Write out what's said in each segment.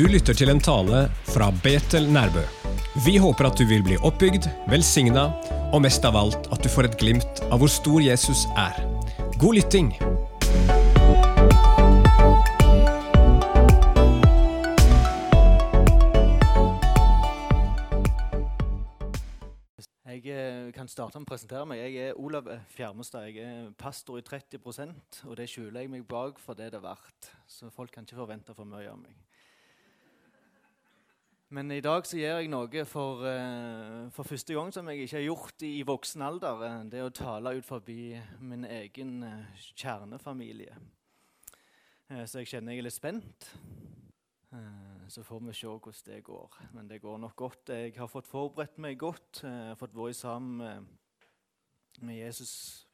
Du lytter til en tale fra Betel Nærbø. Vi håper at du vil bli oppbygd, velsigna, og mest av alt at du får et glimt av hvor stor Jesus er. God lytting! Jeg eh, kan starte med å presentere meg. Jeg er Olav Fjermestad. Jeg er pastor i 30% og det skjuler jeg meg bak for det det er verdt. Så folk kan ikke forvente for mye av meg. Men i dag så gjør jeg noe for, eh, for første gang som jeg ikke har gjort i, voksen alder. Det Det å tale ut forbi min egen eh, kjernefamilie. Eh, Så jeg kjenner jeg er litt spent. Eh, Så får vi se hvordan det går. Men det går nok godt. Jeg har fått forberedt meg godt. Jeg har fått vært sammen med Jesus.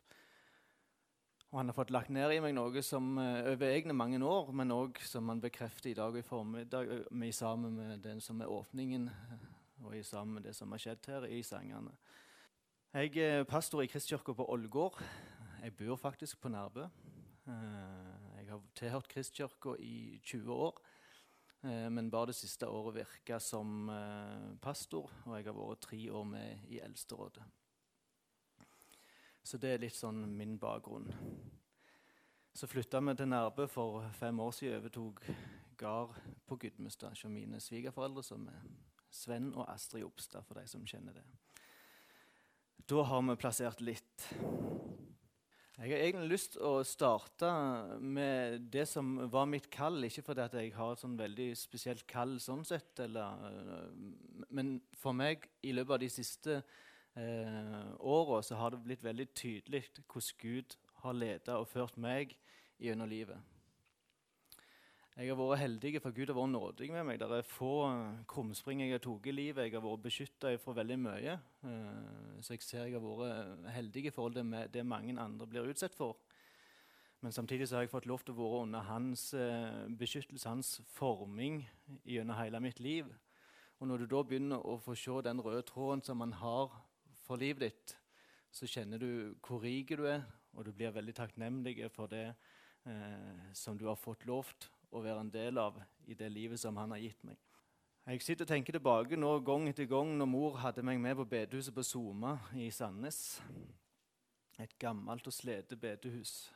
Og han har fått lagt ned i meg noe som eh, over egne mange år, men òg som han bekrefter i dag i formiddag, med sammen med den som er åpningen, eh, og i sammen med det som har skjedd her i sangene. Jeg er pastor i Kristkirka på Ålgård. Jeg bor faktisk på Nærbø. Eh, Jeg har tilhørt Kristkirka i 20 år. Men bare det siste året virka som pastor, og jeg har vært tre år med i Eldsterådet. Så det er litt sånn min bakgrunn. Så flytta vi til Nærbø for fem år siden. Overtok gard på Gudmestad hos mine svigerforeldre, som er Sven og Astrid Opstad, for de som kjenner det. Da har vi plassert litt. Jeg har egentlig lyst til å starte med det som var mitt kall. Ikke fordi jeg har et sånn veldig spesielt kall, sånn sett, eller, øh, men for meg i løpet av de siste eh, åra har det blitt veldig tydelig hvordan Gud har ledet og ført meg gjennom livet. Jeg har vært heldig, for Gud har vært nådig med meg. Det er få eh, krumspring jeg har tatt i livet. Jeg har vært beskytta fra veldig mye. Eh, Så jeg ser jeg har vært heldig i forhold til det mange andre blir utsatt for. Men samtidig har jeg fått lov til å være under hans eh, beskyttelse, hans forming gjennom hele mitt liv. Og når du da begynner å få se den røde tråden som han har for livet ditt, så kjenner du hvor rik du er, og du blir veldig takknemlig for det eh, som du har fått lovt å være en del av i det livet som han har gitt meg. Jeg sitter og tenker tilbake nå gang etter gang når mor hadde meg med på bedehuset på Soma i Sandnes. Et gammelt og slete bedehus.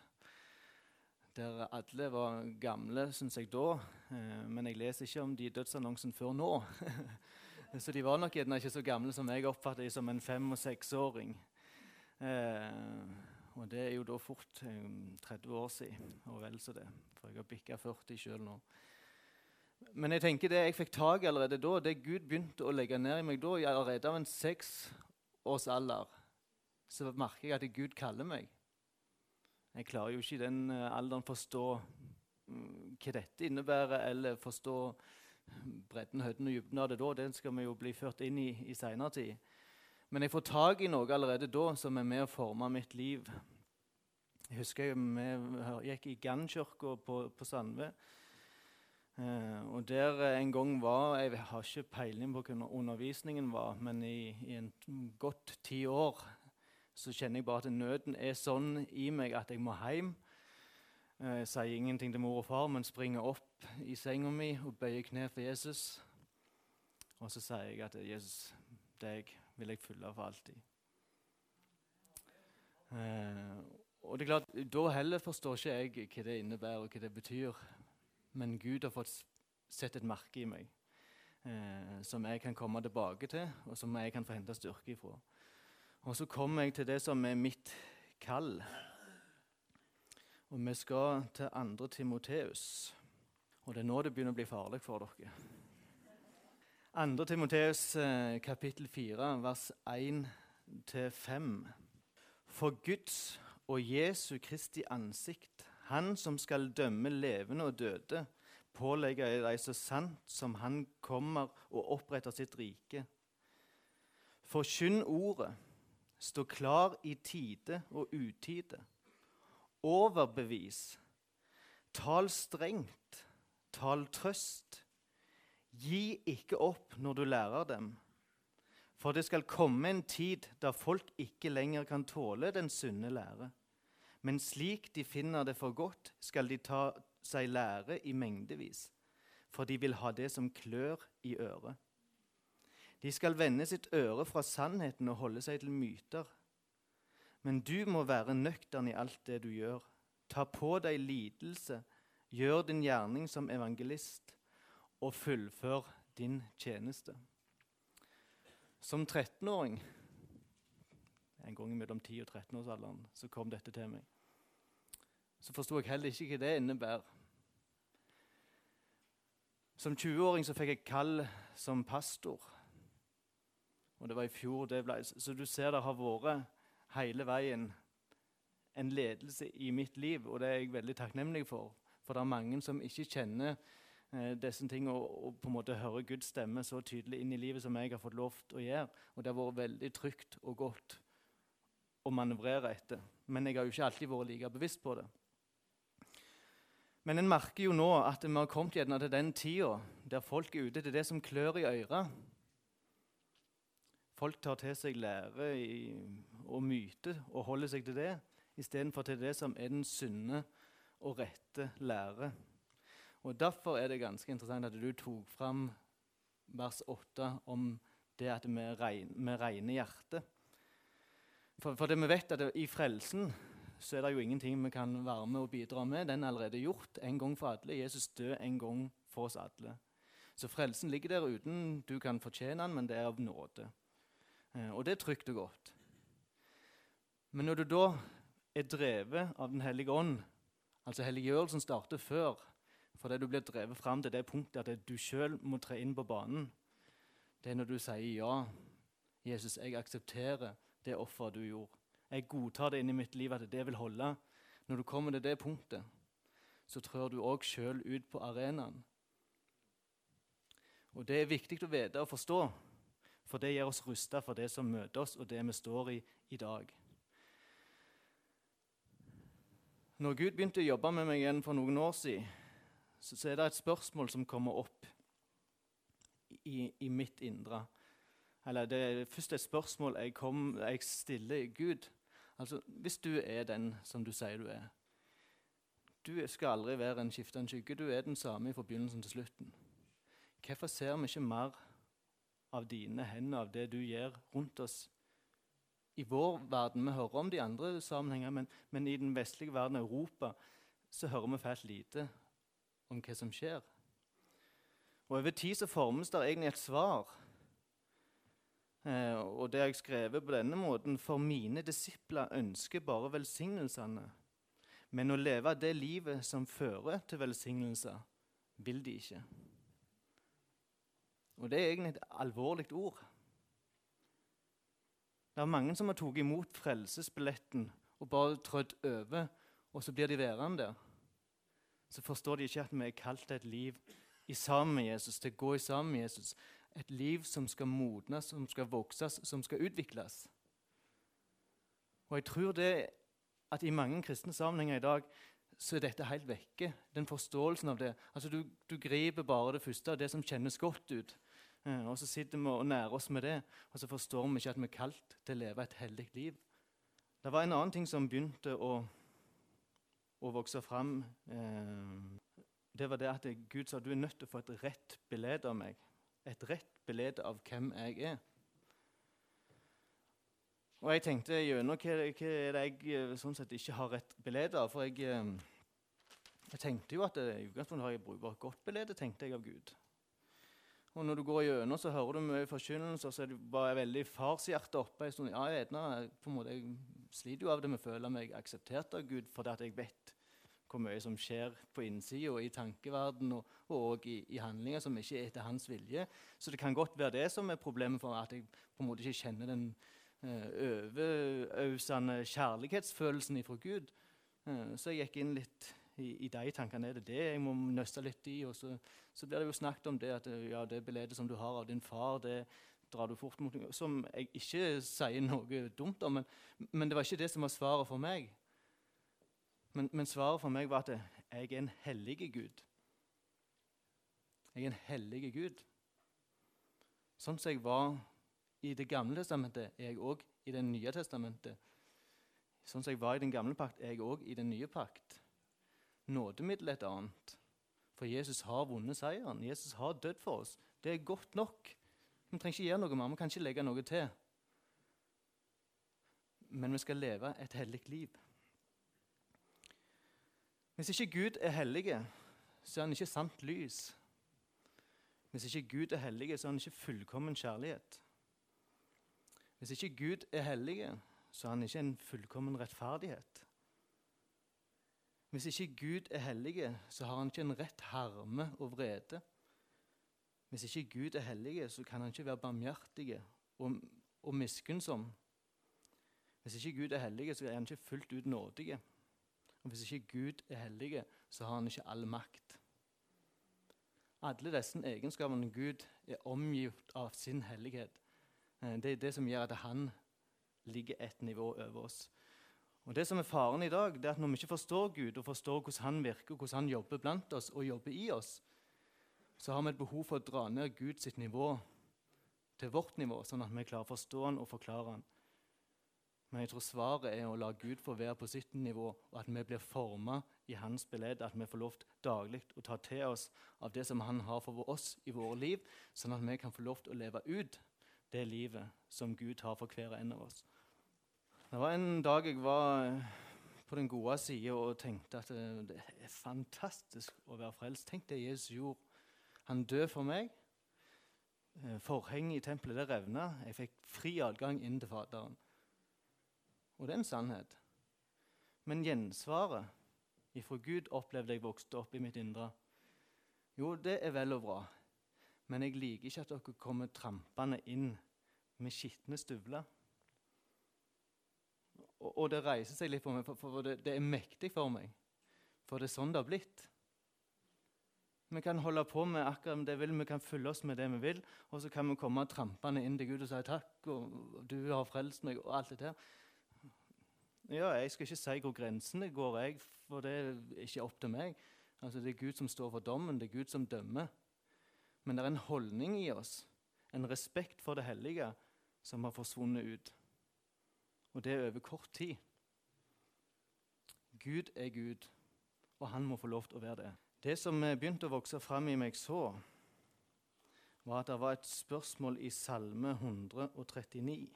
Der alle var gamle, syns jeg da. Eh, men jeg leser ikke om de dødsannonsene før nå. så de var nok gjerne ikke så gamle som jeg oppfatter dem som en fem- og seksåring. Eh, og det er jo da fort um, 30 år siden, og vel så det. For jeg har bikka 40 sjøl nå. Men jeg tenker det jeg fikk tak i allerede da, det Gud begynte å legge ned i meg da, allerede av en seks års alder, så merker jeg at Gud kaller meg. Jeg klarer jo ikke i den eh, alderen forstå mm, hva dette innebærer, eller forstå bredden, høyden og dybden av det da. Det skal vi jo bli ført inn i i seinere tid. Men jeg får tak i noe allerede da som er med å forme mitt liv. Jeg husker vi gikk i Gannkirka på, på Sandve. Eh, og der eh, en gang var Jeg har ikke peiling på hva undervisningen var, men i, i en godt ti år så kjenner jeg bare at nøden er sånn i meg at jeg må hjem. Eh, Jeg sier ingenting til mor og far, men springer opp i senga mi og bøyer kne for Jesus. Og så sier jeg at Jesus, deg vil jeg følge for alltid. Eh, og det er klart, Da heller forstår ikke jeg hva det innebærer og hva det betyr. Men Gud har fått sett et merke i meg eh, som jeg kan komme tilbake til, og som jeg kan få hente styrke ifra. Og så kommer jeg til det som er mitt kall. Og vi skal til 2. Timoteus. Og det er nå det begynner å bli farlig for dere. 2. Timoteus eh, kapittel 4, vers 1-5. For Guds og Jesu Kristi ansikt, Han som skal dømme levende og døde, pålegger jeg deg så sant som Han kommer og oppretter sitt rike. Forkynn ordet, stå klar i tide og utide. Overbevis, tal strengt, tal trøst. Gi ikke opp når du lærer dem. For det skal komme en tid da folk ikke lenger kan tåle den sunne lære. Men slik de finner det for godt, skal de ta seg lære i mengdevis. for de vil ha det som klør i øret. De skal vende sitt øre fra sannheten og holde seg til myter. Men du må være nøktern i alt det du gjør. Ta på deg lidelse, gjør din gjerning som evangelist, og fullfør din tjeneste. Som 13-åring, en gang mellom 10- og 13-årsalderen, så kom dette til meg. Så forsto jeg heller ikke hva det innebærer. Som 20-åring så fikk jeg kall som pastor. Og det var i fjor det ble Så du ser det har vært hele veien en ledelse i mitt liv, og det er jeg veldig takknemlig for. For det er mange som ikke kjenner eh, disse tingene og, og, på en måte hører Guds stemme så tydelig inn i livet som jeg har fått lov til å gjøre. Og det har vært veldig trygt og godt å manøvrere etter. Men jeg har jo ikke alltid vært like bevisst på det. Men en merker jo nå at vi har kommet gjerne til den tida der folk er ute til det som klør i øret. Folk tar til seg lære i, og myte og holder seg til det istedenfor til det som er den sunne og rette lære. Og Derfor er det ganske interessant at du tok fram vers 8 om det at vi regner hjertet. For, for det vi vet at i frelsen så er det jo ingenting vi kan være med og bidra med. Den er allerede gjort en gang for alle. Jesus død en gang for oss alle. Så frelsen ligger der uten du kan fortjene den, men det er av nåde. Eh, og det er trygt og godt. Men når du da er drevet av Den hellige ånd, altså helliggjørelsen starter før, fordi du blir drevet fram til det punktet at du sjøl må tre inn på banen, det er når du sier ja. Jesus, jeg aksepterer det offeret du gjorde. Jeg godtar det inni mitt liv at det vil holde. Når du kommer til det punktet, så trør du òg sjøl ut på arenaen. Og Det er viktig å vite og forstå, for det gjør oss rusta for det som møter oss, og det vi står i i dag. Når Gud begynte å jobbe med meg igjen for noen år siden, så er det et spørsmål som kommer opp i, i mitt indre. Eller det først et spørsmål jeg, kom, jeg stiller Gud. Altså, Hvis du er den som du sier du er Du skal aldri være en skiftende skygge. Du er den samme fra begynnelsen til slutten. Hvorfor ser vi ikke mer av dine hender, av det du gjør rundt oss? I vår verden, Vi hører om de andre sammenhenger, men, men i den vestlige verden, Europa, så hører vi fælt lite om hva som skjer. Og Over tid så formes det egentlig et svar og det jeg skrevet på denne måten For mine disipler ønsker bare velsignelsene. Men å leve det livet som fører til velsignelser, vil de ikke. Og det er egentlig et alvorlig ord. Det er mange som har tatt imot frelsesbilletten og bare trødd over, og så blir de værende der. Så forstår de ikke at vi er kalt til et liv i sammen med Jesus, til å gå i sammen med Jesus, et liv som skal modnes, som skal vokses, som skal utvikles. Og jeg tror det at i mange kristne sammenhenger i dag så er dette helt vekke. Den forståelsen av det. Altså Du, du griper bare det første av det som kjennes godt ut. Eh, og så sitter vi og nærer oss med det, og så forstår vi ikke at vi er kalt til å leve et hellig liv. Det var en annen ting som begynte å, å vokse fram. Eh, det var det at Gud sa du er nødt til å få et rett bilde av meg et rett bilde av hvem jeg er. Og jeg tenkte gjennom hva, hva er det jeg eh, sånn sett ikke har rett bilde av. For jeg, eh, jeg, tenkte jo at det, i utgangspunktet har jeg brukbart godt bilde, tenkte jeg av Gud. Og når du går gjennom, så hører du mye forkynnelse, og så er det bare veldig farshjerte oppe en stund. Ja, jeg, på en måte, jeg sliter jo av det med å føle meg akseptert av Gud fordi at jeg vet hvor mye som skjer på innsida, i tankeverden og, og i, i, handlinger som ikke er etter hans vilje. Så det kan godt være det som er problemet for at jeg på en måte ikke kjenner den uh, overøsende kjærlighetsfølelsen ifra Gud. Uh, så jeg gikk inn litt i, i de tankene. Er det det jeg må nøste litt i? Og så, så blir det jo snakket om det at ja, det beledet som du har av din far, det drar du fort mot Som jeg ikke sier noe dumt om, men, men det var ikke det som var svaret for meg. Men, men, svaret for meg var at jeg er en hellig Gud. Jeg er en hellig Gud. Sånn som jeg var i Det gamle testamentet, er jeg òg i Det nye testamentet. Sånn som jeg var i den gamle pakt, er jeg òg i den nye pakt. Nådemiddel et annet. For Jesus har vunnet seieren. Jesus har dødd for oss. Det er godt nok. Vi trenger ikke gjøre noe mer. Vi kan ikke legge noe til. Men vi skal leve et hellig liv. Hvis ikke Gud er hellig, så er han ikke sant lys. Hvis ikke Gud er hellig, så er han ikke fullkommen kjærlighet. Hvis ikke Gud er hellig, så er han ikke en fullkommen rettferdighet. Hvis ikke Gud er hellig, så har han ikke en rett harme og vrede. Hvis ikke Gud er hellig, så kan han ikke være barmhjertig og, og miskunnsom. Hvis ikke Gud er hellig, så er han ikke fullt ut nådig. Og hvis ikke Gud er hellig, så har han ikke all makt. Alle disse egenskapene Gud er omgitt av sin hellighet. Eh, det er det som gjør at han ligger et nivå over oss. Og Det som er faren i dag, det er at når vi ikke forstår Gud og forstår hvordan han virker, hvordan han jobber blant oss og jobber i oss, så har vi et behov for å dra ned Guds nivå til vårt nivå, sånn at vi klarer å forstå han og forklare han. Men jeg tror svaret er å la Gud få være på sitt nivå, og at vi blir forma i hans belede. At vi får lov daglig å ta til oss av det som han har for oss i våre liv, sånn at vi kan få lov til å leve ut det livet som Gud har for hver en av oss. Det var en dag jeg var på den gode sida og tenkte at det er fantastisk å være frelst. Tenk det Jesus gjorde. Han døde for meg. Eh, forhenget i tempelet det revna. Jeg fikk fri adgang inn til Faderen. Og det er en sannhet. Men gjensvaret ifra Gud opplevde jeg vokste opp i mitt indre. Jo, det er vel og bra, men jeg liker ikke at dere kommer trampende inn med skitne støvler. Og, og, det reiser seg litt for meg, for, for det, det, er mektig for meg. For det er sånn det har blitt. Vi kan holde på med akkurat det vi vil, vi kan fylle oss med det vi vil, og så kan vi komme trampende inn til Gud og si takk, og du har frelst meg, og alt det der. Ja, Jeg skal ikke si hvor grensene går, jeg, for det er ikke opp til meg. Altså, Det er Gud som står for dommen, det er Gud som dømmer. Men det er en holdning i oss, en respekt for det hellige, som har forsvunnet ut. Og det er over kort tid. Gud er Gud, og han må få lov til å være det. Det som begynte å vokse fram i meg så, var at det var et spørsmål i Salme 139,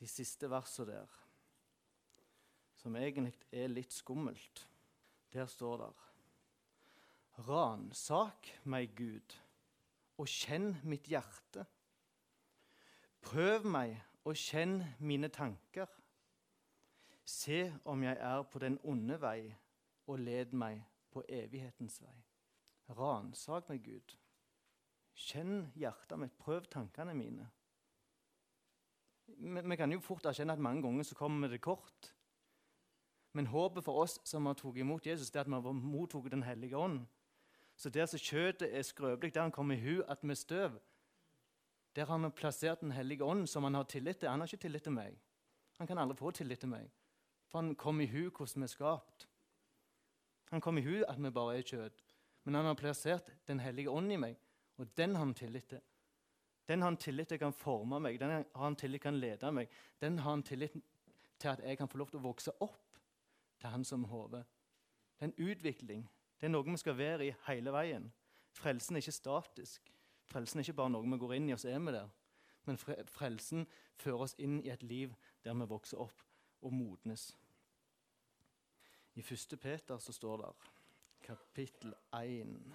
de siste versene der som egentlig er litt skummelt. Der står det Ransak meg, Gud, og kjenn mitt hjerte. Prøv meg og kjenn mine tanker. Se om jeg er på den onde vei, og led meg på evighetens vei. Ransak meg, Gud. Kjenn hjertet mitt, prøv tankene mine. Vi, kan jo fort erkjenne at mange ganger så kommer vi til kort. Men håpet for oss som har tatt imot Jesus, det er at vi har mottatt Den hellige ånd. Så der som kjøttet er skrøpelig, der han kommer i hu at vi er støv, der har han plassert Den hellige ånd, som han har tillit til. Han har ikke tillit til meg. Han kan aldri få tillit til meg, for han kom i hu hvordan vi er skapt. Han kom i hu at vi bare er kjøtt. Men han har plassert Den hellige ånd i meg, og den har han tillit til. Den har han tillit til kan forme meg, den har han tillit kan lede meg. Den har han tillit til at jeg kan få lov til å vokse opp til Han som hode. Det er en utvikling. Det er noe vi skal være i hele veien. Frelsen er ikke statisk. Frelsen er ikke bare noe vi går inn i, og så er vi der. Men frelsen fører oss inn i et liv der vi vokser opp og modnes. I 1. Peter så står det kapittel 1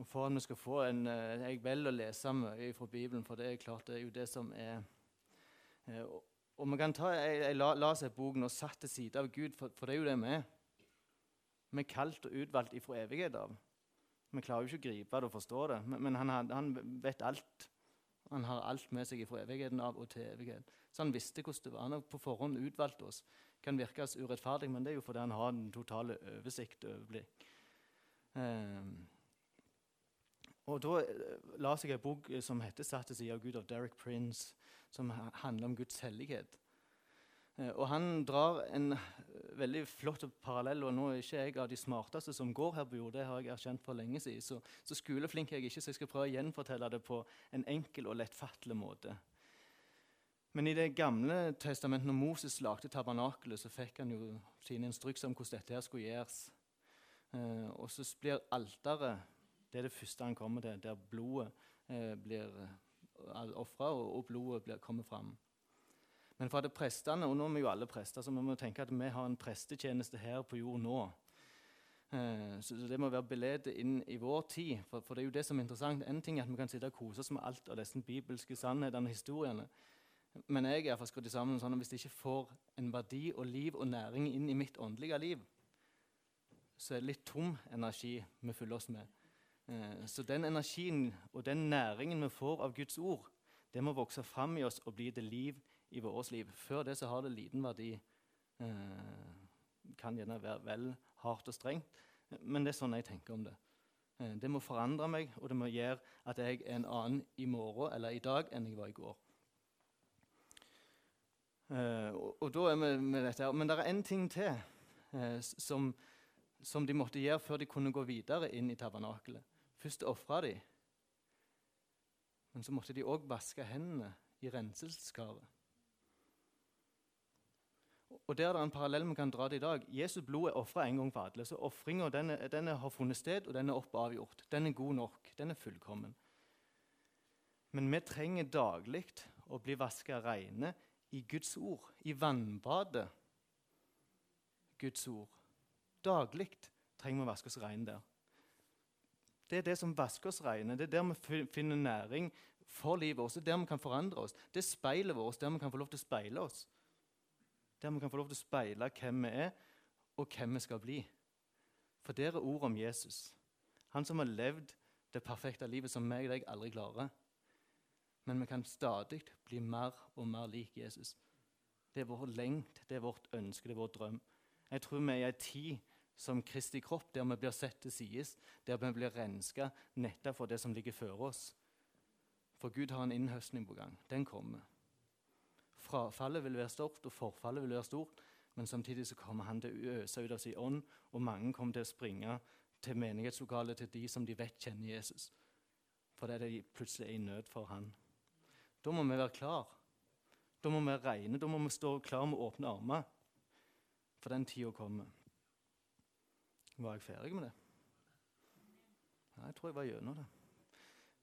og For at vi skal få en, eh, Jeg velger å lese mye fra Bibelen, for det er klart det er jo det som er eh, og vi kan ta, ei jeg la, la seg boken og satt til side av Gud, for, for, det er jo det vi er. Vi er kalt og utvalgt ifra evighet av. Vi klarer jo ikke å gripe det og forstå det, men, men han, han, vet alt. Han har alt med seg ifra evigheten av og til evighet. Så han visste hvordan det var. Han har på forhånd utvalgt oss. Kan virkes urettferdig, men det er jo fordi han har den totale oversikt og overblikk. Um, og Da las jeg en bok som heter 'Satte side av Gud' av Derek Prince som handler om Guds hellighet. Eh, og Han drar en eh, veldig flott parallell. og Nå er ikke jeg av de smarteste som går her på jord, det har jeg erkjent for lenge siden. Så, så skoleflink er jeg ikke, så jeg skal prøve å gjenfortelle det på en enkel og lettfattelig måte. Men i Det gamle testamentet, når Moses lagde tabernakelet, så fikk han jo sine instrukser om hvordan dette her skulle gjøres. Eh, og så blir alteret det er det første han kommer til, der blodet eh, blir eh, ofra og, og, blodet blir, kommer fram. Men for at prestene, og nå er vi jo alle prester, så vi må tenke at vi har en prestetjeneste her på jord nå. Eh, så det må være beledet inn i vår tid. For, for, det er jo det som er interessant. En ting er at vi kan sitte og kose oss med alt av disse bibelske sannhetene og historiene. Men jeg er skrudd sammen sånn at hvis det ikke får en verdi og liv og næring inn i mitt åndelige liv, så er det litt tom energi vi fyller oss med. Eh, så den energien og den næringen vi får av Guds ord, det må vokse fram i oss og bli det liv i vårt liv. Før det så har det liten verdi. Eh, kan gjerne være vel hardt og strengt, men det er sånn jeg tenker om det. Eh, det må forandre meg, og det må gjøre at jeg er en annen i morgen eller i dag enn jeg var i går. Og, da er vi med dette. Men det er én ting til som, som de måtte gjøre før de kunne gå videre inn i tabernakelet. Først ofra de, men så måtte de òg vaske hendene i renselskaret. Og Der er det en parallell vi kan dra til i dag. Jesu blod er ofra en gang for alle. Så Ofringa har funnet sted, og den er opp avgjort. Den er god nok. Den er fullkommen. Men vi trenger daglig å bli vaska reine i Guds ord, i vannbadet. Guds ord. Daglig trenger vi å vaske oss reine der. Det er det som vasker oss rene. Det er der vi finner næring for livet vårt. Det er der vi kan forandre oss. Det er speilet vårt, der vi kan få lov til å speile oss. Der vi kan få lov til å speile hvem vi er, og hvem vi skal bli. For det er ord om Jesus. Han som har levd det perfekte livet som meg og deg aldri klarer. Men vi kan stadig bli mer og mer lik Jesus. Det er vår lengt, det er vårt ønske, det er vår drøm. Jeg tror vi er i en tid som Kristi kropp, der vi blir sett til sides, der vi blir renska nettopp for det som ligger før oss. For Gud har en innhøstning på gang. Den kommer. Frafallet vil være stort, og forfallet vil være stort, men samtidig så kommer han til å øse ut av sin ånd, og mange kommer til å springe til menighetslokalet til de som de vet kjenner Jesus. For det er de plutselig er i nød for han. Da må vi være klar. Da må vi regne, da må vi stå klar med åpne armer. For den tida kommer. Var jeg ferdig med det? Ja, jeg tror jeg var gjennom det.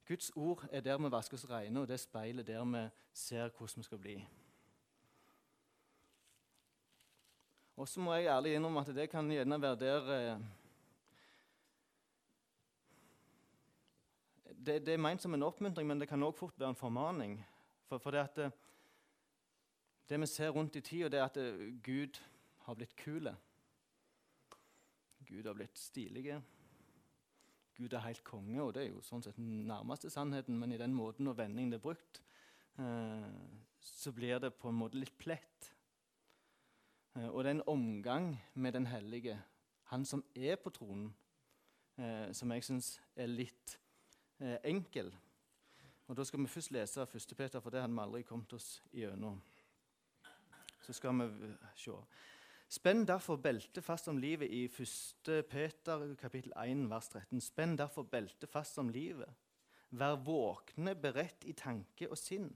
Guds ord er der vi vasker oss rene, og det er speilet der vi ser hvordan vi skal bli. Og så må jeg ærlig innrømme at det kan gjerne være der eh, det, det, er ment som en oppmuntring, men det kan òg fort være en formaning. For, for det, at, eh, det vi ser rundt i tida, er at eh, Gud har blitt kul. Gud har blitt stilige. Gud er helt konge, og det er jo sånn sett den nærmeste sannheten, men i den måten og vendingen det er brukt, eh, så blir det på en måte litt plett. Eh, og det er en omgang med den hellige, han som er på tronen, eh, som jeg syns er litt eh, enkel. Og Da skal vi først lese 1. Peter, for det hadde vi aldri kommet oss gjennom. Så skal vi se. Spenn derfor beltet fast om livet i 1. Peter kapittel 1, vers 13. Spenn derfor beltet fast om livet. Vær våkne, beredt i tanke og sinn.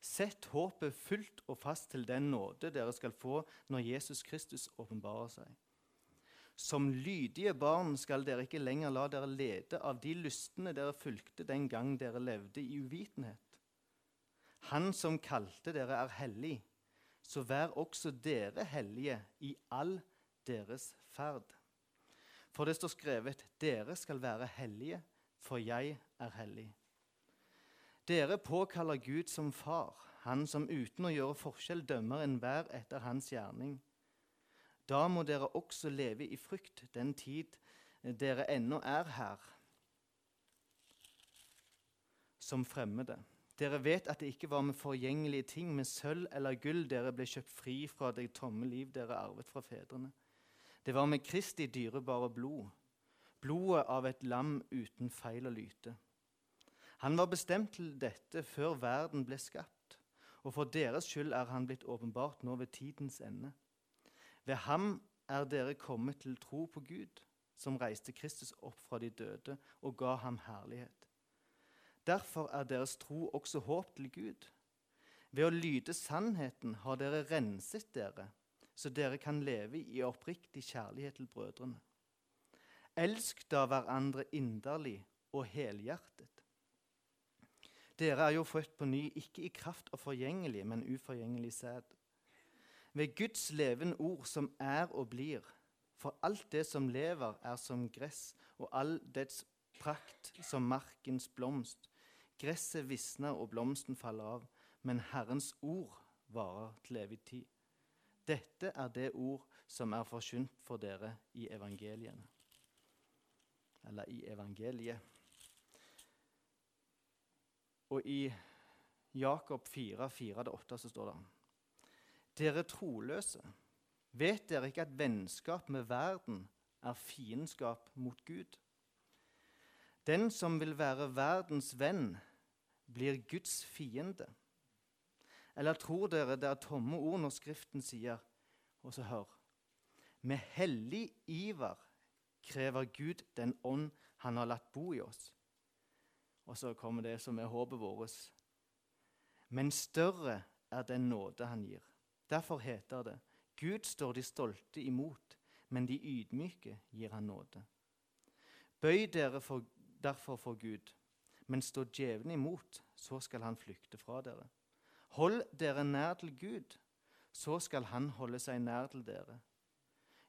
Sett håpet fullt og fast til den nåde dere skal få når Jesus Kristus åpenbarer seg. Som lydige barn skal dere ikke lenger la dere lede av de lystne dere fulgte den gang dere levde i uvitenhet. Han som kalte dere, er hellig så vær også dere hellige i all deres ferd. For det står skrevet:" Dere skal være hellige, for jeg er hellig. Dere påkaller Gud som far, han som uten å gjøre forskjell dømmer enhver etter hans gjerning. Da må dere også leve i frykt den tid dere ennå er her, som fremmede. Dere vet at det ikke var med forgjengelige ting, med sølv eller gull, dere ble kjøpt fri fra det tomme liv dere arvet fra fedrene. Det var med Kristi dyrebare blod, blodet av et lam uten feil og lyte. Han var bestemt til dette før verden ble skapt, og for deres skyld er han blitt åpenbart nå ved tidens ende. Ved ham er dere kommet til tro på Gud, som reiste Kristus opp fra de døde og ga ham herlighet. Derfor er deres tro også håp til Gud. Ved å lyde sannheten har dere renset dere, så dere kan leve i oppriktig kjærlighet til brødrene. Elsk da hverandre inderlig og helhjertet. Dere er jo født på ny, ikke i kraft av forgjengelig, men uforgjengelig sæd. Ved Guds levende ord, som er og blir. For alt det som lever, er som gress, og all dets prakt som markens blomst. Gresset visner og blomsten faller av, men Herrens ord varer til evig tid. Dette er det ord som er forkynt for dere i evangeliene. Eller i evangeliet. Og i Jakob 4, 4-8 så står det Dere troløse, vet dere ikke at vennskap med verden er fiendskap mot Gud? Den som vil være verdens venn, blir Guds fiende. Eller tror dere det er tomme ord når Skriften sier Og så hør Med hellig iver krever Gud den ånd han har latt bo i oss. Og så kommer det som er håpet vårt. Men større er den nåde han gir. Derfor heter det Gud står de stolte imot, men de ydmyke gir han nåde. Bøy dere for, derfor for Gud, men stå djevelen imot, så skal han flykte fra dere. Hold dere nær til Gud, så skal han holde seg nær til dere.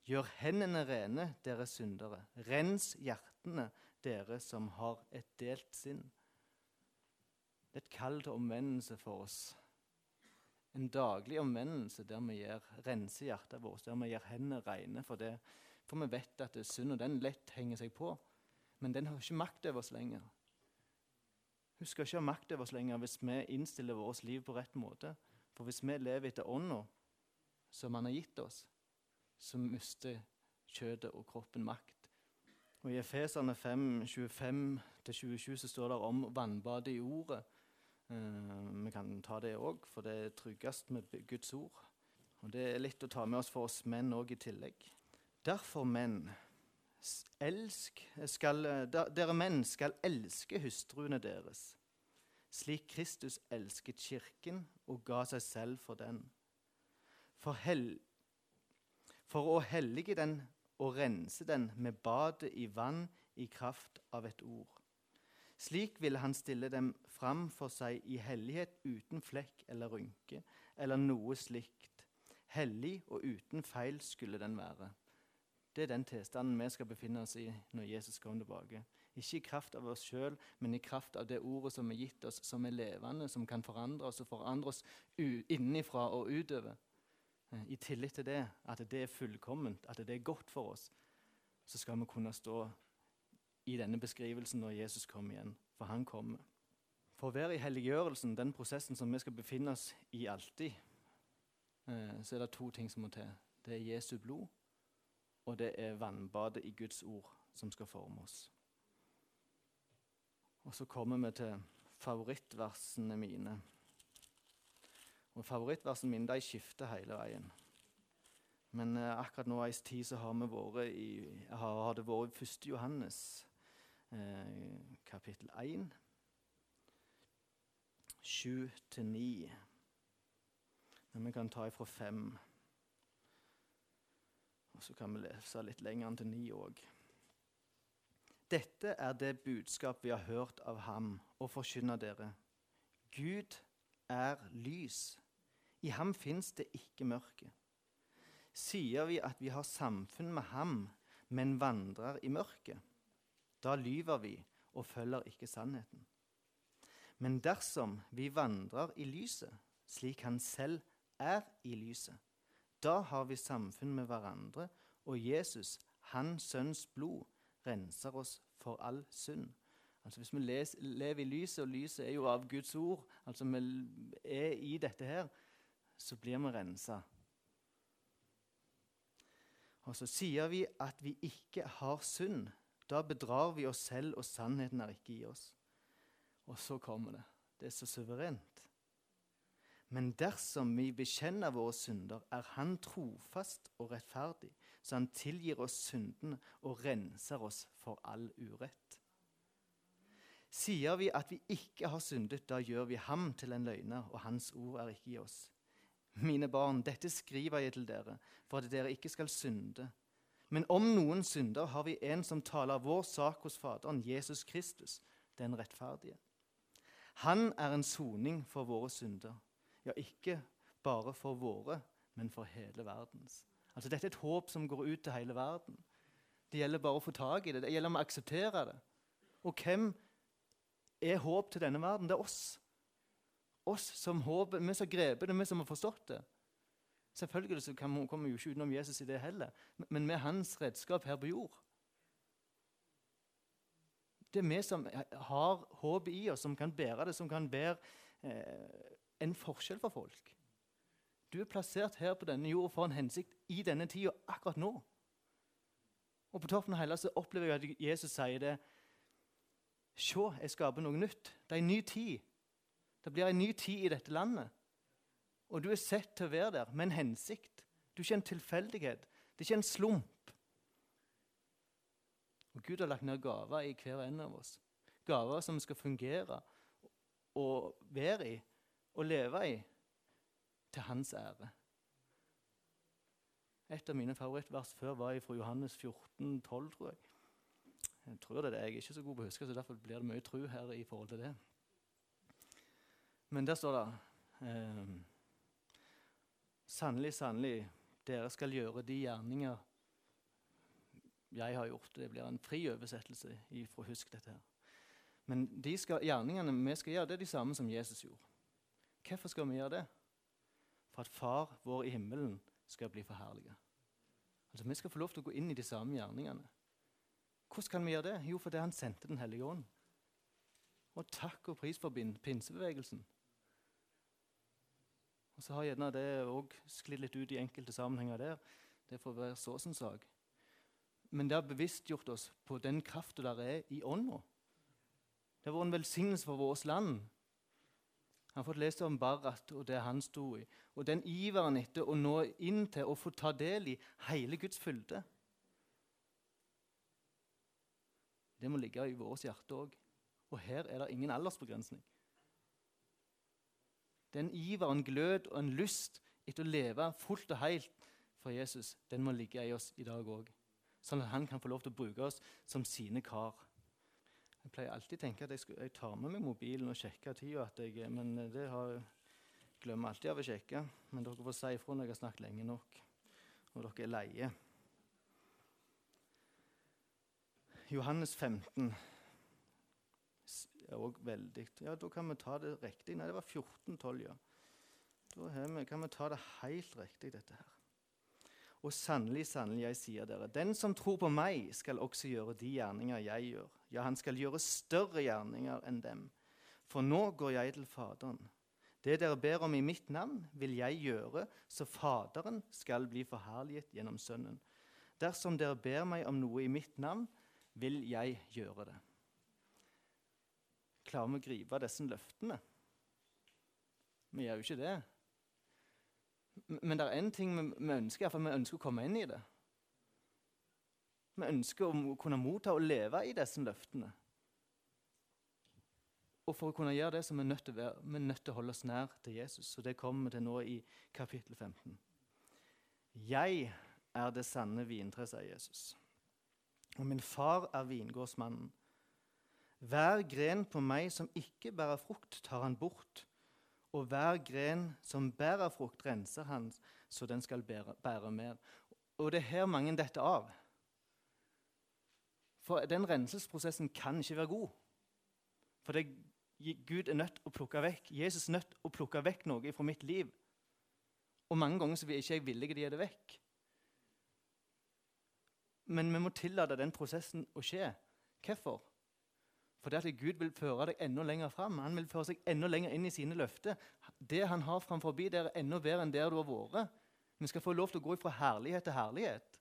Gjør hendene rene, dere syndere. Rens hjertene, dere som har et delt sinn. Det er et kall til omvendelse for oss. En daglig omvendelse der vi gjør, renser hjertet vårt, der vi gjør hendene rene for det. For vi vet at det er synd, og den lett henger seg på. Men den har ikke makt over oss lenger. Hun skal ikke ha makt over oss lenger hvis vi innstiller vårt liv på rett måte. For hvis vi lever etter ånda som Han har gitt oss, så mister kjøttet og kroppen makt. Og I Efeserne 5, 25-27 så står det om vannbadet i ordet. Eh, vi kan ta det òg, for det er tryggest med Guds ord. Og Det er litt å ta med oss for oss menn òg i tillegg. Derfor, menn, elsk, skal, dere menn skal elske hustruene deres, slik Kristus elsket kirken og ga seg selv for den. For, hel, for å hellige den og rense den med badet i vann i kraft av et ord. Slik ville han stille dem fram for seg i hellighet uten flekk eller rynke eller noe slikt. Hellig og uten feil skulle den være. Det er den tilstanden vi skal befinne oss i når Jesus kommer tilbake. Ikke i kraft av oss sjøl, men i kraft av det ordet som er gitt oss, som er levende, som kan forandre oss og forandre oss innenfra og utover. I tillit til det, at det er fullkomment, at det er godt for oss, så skal vi kunne stå i denne beskrivelsen når Jesus kommer igjen. For han kommer. For å være i helliggjørelsen, den prosessen som vi skal befinne oss i alltid, eh, så er det to ting som må til. Det er Jesu blod og det er vannbadet i Guds ord som skal forme oss. Og så kommer vi til favorittversene mine. Og Favorittversene mine de skifter hele veien. Men eh, akkurat nå i tid så har, vært i, har, har det vært i 1. Johannes eh, kapittel 1, 7-9. Men vi kan ta ifra 5. Og så kan vi lese litt lenger enn til ni òg. Dette er det budskap vi har hørt av ham og forkynner dere. Gud er lys. I ham fins det ikke mørke. Sier vi at vi har samfunn med ham, men vandrer i mørket, da lyver vi og følger ikke sannheten. Men dersom vi vandrer i lyset, slik han selv er i lyset, da har vi samfunn med hverandre, og Jesus, hans sønns blod, renser oss for all synd. Altså Hvis vi les, lever i lyset, og lyset er jo av Guds ord, altså vi er i dette her, så blir vi rensa. Og så sier vi at vi ikke har synd. Da bedrar vi oss selv, og sannheten er ikke i oss. Og så kommer det. Det er så suverent. Men dersom vi bekjenner våre synder, er Han trofast og rettferdig, så Han tilgir oss syndene og renser oss for all urett. Sier vi at vi ikke har syndet, da gjør vi ham til en løgner, og hans ord er ikke i oss. Mine barn, dette skriver jeg til dere, for at dere ikke skal synde. Men om noen synder har vi en som taler vår sak hos Faderen, Jesus Kristus, den rettferdige. Han er en soning for våre synder. Ja, ikke bare for våre, men for hele verdens. Altså, Dette er et håp som går ut til hele verden. Det gjelder bare å få tak i det. Det gjelder å akseptere det. Og hvem er håp til denne verden? Det er oss. Oss som håper, vi som har grepet det, vi som har forstått det. Selvfølgelig så kommer vi jo ikke utenom Jesus i det heller, men er hans redskap her på jord. Det er vi som har håpet i oss, som kan bære det, som kan bære eh, en forskjell for folk. Du er plassert her på denne jorda for en hensikt i denne tida, akkurat nå. Og på toppen av hele så opplever jeg at Jesus sier det. Se, jeg skaper noe nytt. Det er en ny tid. Det blir en ny tid i dette landet. Og du er sett til å være der med en hensikt. Du er ikke en tilfeldighet. Det er ikke en slump. Og Gud har lagt ned gaver i hver en av oss. Gaver som skal fungere og være i og leve i til hans ære. Et av mine favorittvers før var fra Johannes 14, 12, tror jeg. Jeg tror det er det. Jeg er ikke så god på å huske, så derfor blir det mye tru her i forhold til det. Men der står det eh, Sannelig, sannelig, dere skal gjøre de gjerninger jeg har gjort. Det blir en fri oversettelse fra Husk dette her. Men de skal, gjerningene vi skal gjøre, det er de samme som Jesus gjorde. Hvorfor skal vi gjøre det? For at Far vår i himmelen skal bli forherliget. Altså, Vi skal få lov til å gå inn i de samme gjerningene. Hvordan kan vi gjøre det? Jo, fordi han sendte Den hellige ånd. Og takk og pris for pinsebevegelsen. Og Så har gjerne det òg sklidd litt ut i enkelte sammenhenger der. Det får være så sin sak. Men det har bevisstgjort oss på den krafta der er i ånda. Det har vært en velsignelse for vårt land han har fått lest om Barat og det han sto i. Og den iveren etter å nå inn til å få ta del i hele Guds fylde. Det må ligge i vårt hjerte òg. Og her er det ingen aldersbegrensning. Den iveren, glød og en lyst etter å leve fullt og helt for Jesus, den må ligge i oss i dag òg. Sånn at han kan få lov til å bruke oss som sine kar. Jeg pleier alltid å tenke at jeg, skal, jeg tar med meg mobilen og sjekker tida, men det har, jeg glemmer alltid av å sjekke. Men dere får si ifra når jeg har snakket lenge nok, og dere er leie. Johannes 15 er òg veldig Ja, da kan vi ta det riktig. Nei, det var 14-12, ja. Da kan vi ta det helt riktig, dette her. Og sannelig, sannelig, jeg sier dere, den som tror på meg, skal også gjøre de gjerninger jeg gjør. Ja, han skal gjøre større gjerninger enn dem. For nå går jeg til Faderen. Det dere ber om i mitt navn, vil jeg gjøre, så Faderen skal bli forherliget gjennom Sønnen. Dersom dere ber meg om noe i mitt navn, vil jeg gjøre det. Klarer vi å gripe disse løftene? Vi gjør jo ikke det. Men det er én ting vi, ønsker, for vi ønsker å komme inn i det. Vi ønsker å kunne motta og leve i disse løftene. Og for å kunne gjøre det, så er vi nødt til å, være, vi nødt til å holde oss nær til Jesus. Og det kommer vi til nå i kapittel 15. Jeg er det sanne vintre, sier Jesus. Og min far er vingårdsmannen. Hver gren på meg som ikke bærer frukt, tar han bort og hver gren som bærer frukt, renser han så den skal bære, bære mer. Og det er her mange detter av. For den renselsesprosessen kan ikke være god. For det, Gud er nødt å plukke vekk, Jesus er nødt å plukke vekk noe fra mitt liv. Og mange ganger så er ikke jeg villig til å gi det vekk. Men vi må tillate den prosessen å skje. Hvorfor? For det at Gud vil føre deg enda lenger fram. Han vil føre seg enda lenger inn i sine løfter. Det han har framfor det er enda bedre enn der du har vært. Vi skal få lov til å gå fra herlighet til herlighet.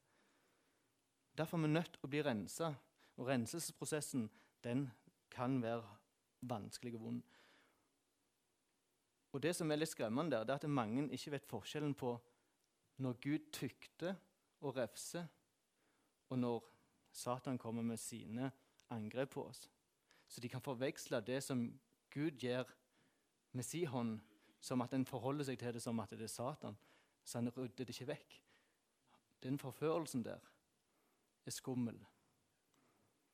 Derfor er vi nødt til å bli rensa. Og renselsesprosessen den kan være vanskelig og vond. Og Det som er litt skremmende, der, det er at mange ikke vet forskjellen på når Gud tykter og refser, og når Satan kommer med sine angrep på oss. Så de kan forveksle det som Gud gjør med sin hånd, som at en forholder seg til det som at det er Satan. Så han rydder det ikke vekk. Den forførelsen der, er skummel.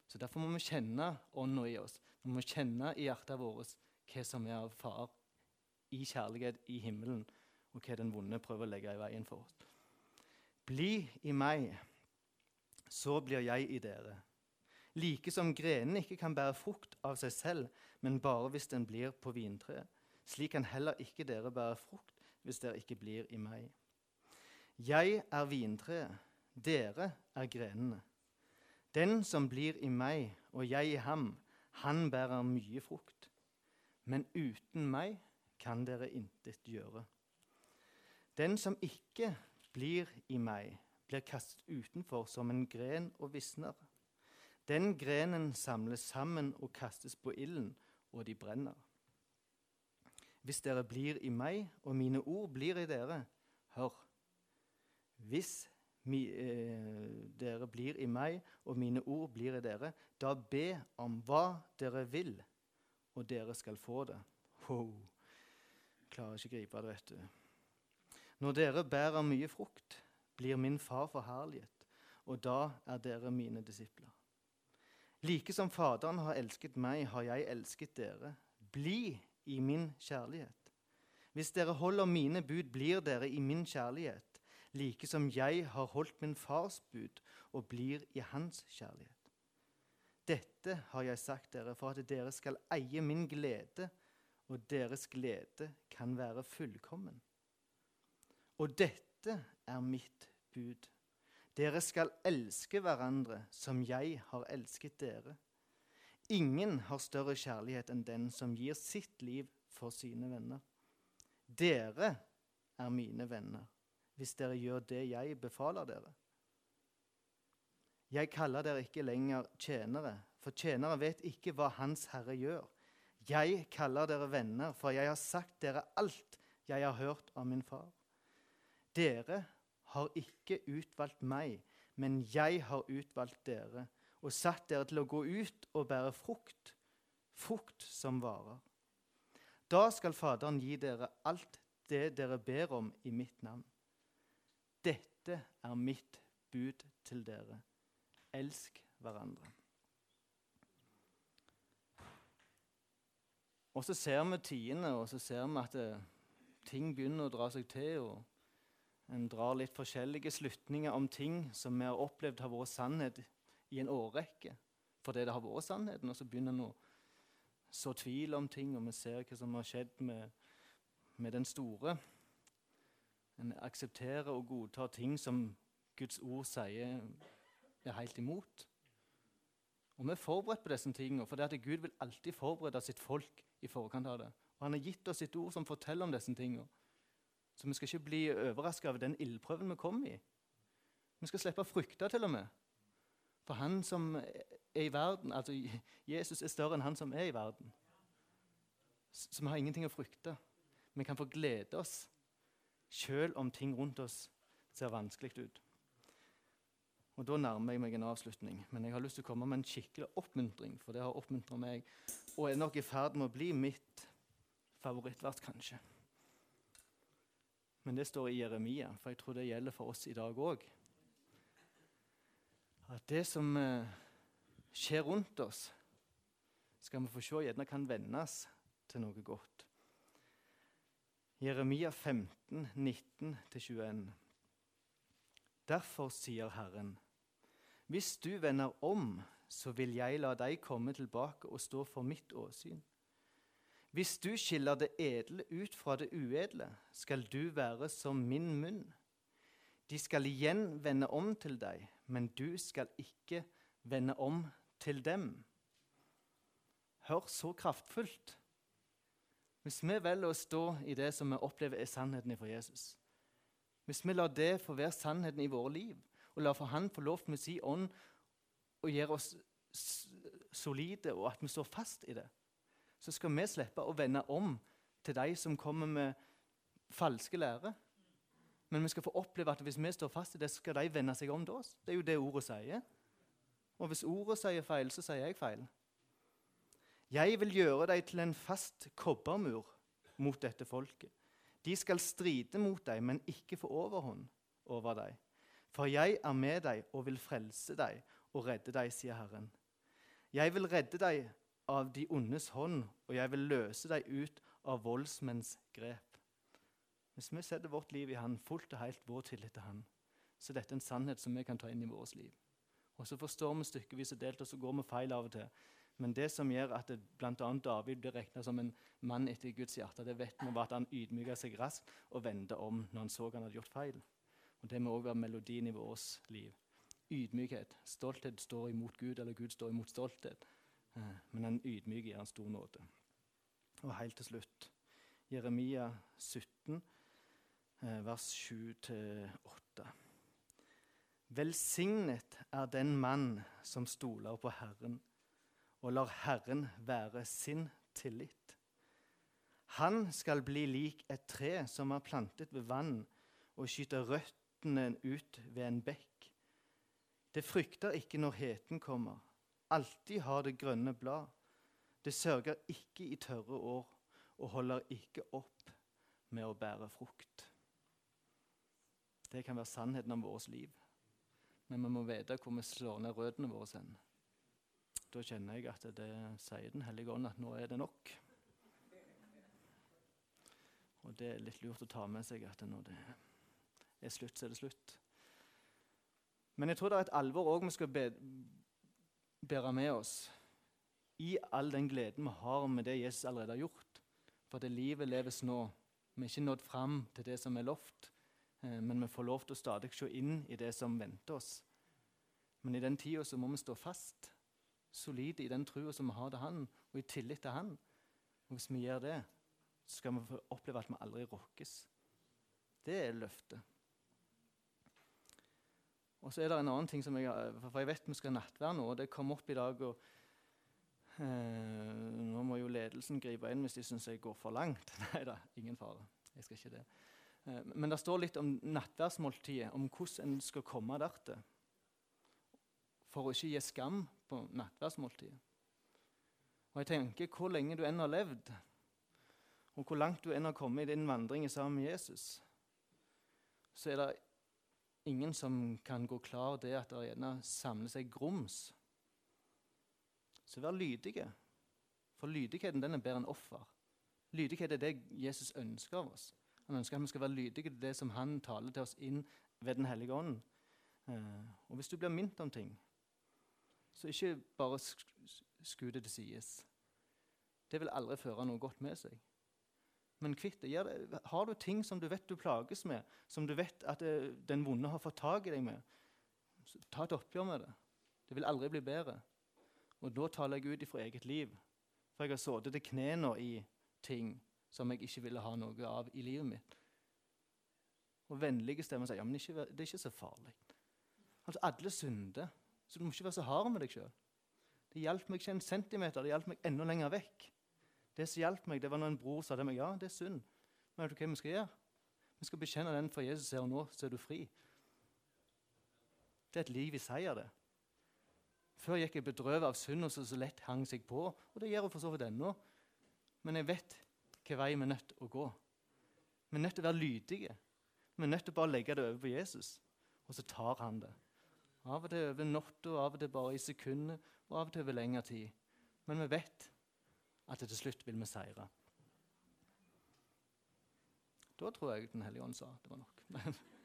Så Derfor må vi kjenne ånda i oss. Vi må kjenne i hjertet vårt hva som er av far i kjærlighet i himmelen, og hva den vonde prøver å legge i veien for oss. Bli i meg, så blir jeg i dere. Like som grenene ikke kan bære frukt av seg selv, men bare hvis den blir på vintreet. Slik kan heller ikke dere bære frukt hvis dere ikke blir i meg. Jeg er vintreet, dere er grenene. Den som blir i meg og jeg i ham, han bærer mye frukt. Men uten meg kan dere intet gjøre. Den som ikke blir i meg, blir kastet utenfor som en gren og visner. Den grenen samles sammen og kastes på ilden, og de brenner. Hvis dere blir i meg, og mine ord blir i dere, hør. Hvis mi, eh, dere blir i meg, og mine ord blir i dere, da be om hva dere vil, og dere skal få det. Wow. Klarer ikke gripe det, vet du. Når dere bærer mye frukt, blir min far forherliget, og da er dere mine disipler. Like som Faderen har elsket meg, har jeg elsket dere. Bli i min kjærlighet. Hvis dere holder mine bud, blir dere i min kjærlighet, like som jeg har holdt min fars bud og blir i hans kjærlighet. Dette har jeg sagt dere for at dere skal eie min glede, og deres glede kan være fullkommen. Og dette er mitt bud. Dere skal elske hverandre som jeg har elsket dere. Ingen har større kjærlighet enn den som gir sitt liv for sine venner. Dere er mine venner hvis dere gjør det jeg befaler dere. Jeg kaller dere ikke lenger tjenere, for tjenere vet ikke hva Hans Herre gjør. Jeg kaller dere venner, for jeg har sagt dere alt jeg har hørt av min far. Dere har ikke utvalgt meg, men jeg har utvalgt dere og satt dere til å gå ut og bære frukt, frukt som varer. Da skal Faderen gi dere alt det dere ber om i mitt navn. Dette er mitt bud til dere. Elsk hverandre. Og så ser vi tidene, og så ser vi at det, eh, ting begynner å dra seg til. og En drar litt forskjellige slutninger om ting som vi har opplevd har vært sannhet i en årrekke fordi det har vært sannheten. Og så begynner en å så tvil om ting, og vi ser hva som har skjedd med, med den store. En aksepterer og godtar ting som Guds ord sier er helt imot. Og Vi er forberedt på disse tingene, for det at Gud vil alltid forberede sitt folk i forkant av det. Og Han har gitt oss sitt ord som forteller om disse tingene. Så vi skal ikke bli overraska over den ildprøven vi kom i. Vi skal slippe å frykte til og med. For han som er i verden, altså Jesus er større enn han som er i verden. Så vi har ingenting å frykte. Vi kan få glede oss sjøl om ting rundt oss ser vanskelig ut. Og Da nærmer jeg meg en avslutning, men jeg har lyst til å komme med en skikkelig oppmuntring, for det har oppmuntra meg, og er nok i ferd med å bli mitt favorittvers, kanskje. Men det står i Jeremia, for jeg tror det gjelder for oss i dag òg. At det som eh, skjer rundt oss, skal vi få se gjerne kan vendes til noe godt. Jeremia 15, 19-21. Derfor sier Herren, hvis du vender om, så vil jeg la deg komme tilbake og stå for mitt åsyn. Hvis du skiller det edle ut fra det uedle, skal du være som min munn. De skal igjen vende om til deg, men du skal ikke vende om til dem. Hør så kraftfullt. Hvis vi velger å stå i det som vi opplever er sannheten for Jesus, hvis vi lar det få være sannheten i våre liv, og lar for Han få lov med sin ånd og gjøre oss solide, og at vi står fast i det, så skal vi slippe å vende om til de som kommer med falske lærer. Men vi skal få oppleve at hvis vi står fast i det, så skal de vende seg om til oss. Det er jo det ordet sier. Og hvis ordet sier feil, så sier jeg feil. Jeg vil gjøre deg til en fast kobbermur mot dette folket. De skal stride mot deg, men ikke få overhånd over deg. For jeg er med deg og vil frelse deg og redde deg, sier Herren. Jeg vil redde deg av de ondes hånd, og jeg vil løse deg ut av voldsmenns grep. Hvis vi setter vårt liv i Han, fullt og helt vår tillit til Han, så er dette en sannhet som vi kan ta inn i vårt liv. Og Så forstår vi stykkevis og delt, og så går vi feil av og til. Men det som gjør at bl.a. David blir regna som en mann etter Guds hjerte, det vet vi var at han ydmyka seg raskt og vendte om når han så han hadde gjort feil. Og Det må òg være melodien i vårt liv. Ydmykhet. Stolthet står imot Gud, eller Gud står imot stolthet. Eh, men han ydmyker gir en stor nåde. Og helt til slutt Jeremia 17, eh, vers 7-8. Velsignet er den mann som stoler på Herren og lar Herren være sin tillit. Han skal bli lik et tre som er plantet ved vann og skyter røttene ut ved en bekk. Det frykter ikke når heten kommer. Alltid har det grønne blad. Det sørger ikke i tørre år og holder ikke opp med å bære frukt. Det kan være sannheten om vårt liv. Men vi må vite hvor vi slår ned røttene våre. Sen. Da kjenner jeg at det sier Den hellige ånd at nå er det nok. Og det er litt lurt å ta med seg at når det er slutt, så er det slutt. Men jeg tror det er et alvor òg vi skal bære med oss i all den gleden vi har med det Jesus allerede har gjort. For det livet leves nå. Vi er ikke nådd fram til det som er lovt, eh, men vi får lov til å stadig se inn i det som venter oss. Men i den tida må vi stå fast, solide i den trua som vi har til Han, og i tillit til Han. Og Hvis vi gjør det, så skal vi oppleve at vi aldri rokkes. Det er løftet. Og så er det en annen ting som jeg, for jeg vet vi skal ha nattvær nå, og det kom opp i dag. og eh, Nå må jo ledelsen gripe inn hvis de syns jeg går for langt. Nei da, ingen fare. Jeg skal ikke det. Eh, men det står litt om nattværsmåltidet, om hvordan en skal komme dertil. For å ikke gi skam på nattverdsmåltidet. Og jeg tenker, Hvor lenge du enn har levd, og hvor langt du enn har kommet i din vandring sammen med Jesus, så er det ingen som kan gå klar det at det gjerne samler seg grums. Så vær lydige. For lydigheten den er bedre enn offer. Lydighet er det Jesus ønsker av oss. Han ønsker at vi skal være lydige til det som han taler til oss inn ved Den hellige ånd. Eh, og hvis du blir minnet om ting, så ikke bare sku det til sides. Det vil aldri føre noe godt med seg. Men kvitt det. Har du ting som du vet du plages med, som du vet at eh, den vonde har fått tak i deg med, så ta et oppgjør med det. Det vil aldri bli bedre. Og da taler jeg ut ifra eget liv. For jeg har sittet til knærne i ting som jeg ikke ville ha noe av i livet mitt. Og vennlige stemmer sier ja, men det er ikke så farlig. Altså, Alle synder, så du må ikke være så hard med deg sjøl. Det hjalp meg ikke en centimeter, det hjalp meg enda lenger vekk. Det som hjalp meg, det var når en bror sa til meg ja, det er synd. Men vet du hva vi skal gjøre? Vi skal bekjenne den for Jesus her og nå, så er du fri. Det er et liv i seier, det. Før gikk jeg bedrøvet av synd og så, så lett hang seg på. Og det gjør hun for så vidt ennå. Men jeg vet hvilken vei vi er nødt til å gå. Vi er nødt til å være lydige. Vi er nødt til å bare legge det over på Jesus, og så tar han det. Av og til over natta, av og til bare i sekunder, og av og til over lengre tid. Men vi vet at til slutt vil vi seire. Da tror jeg Den hellige ånd sa det var nok.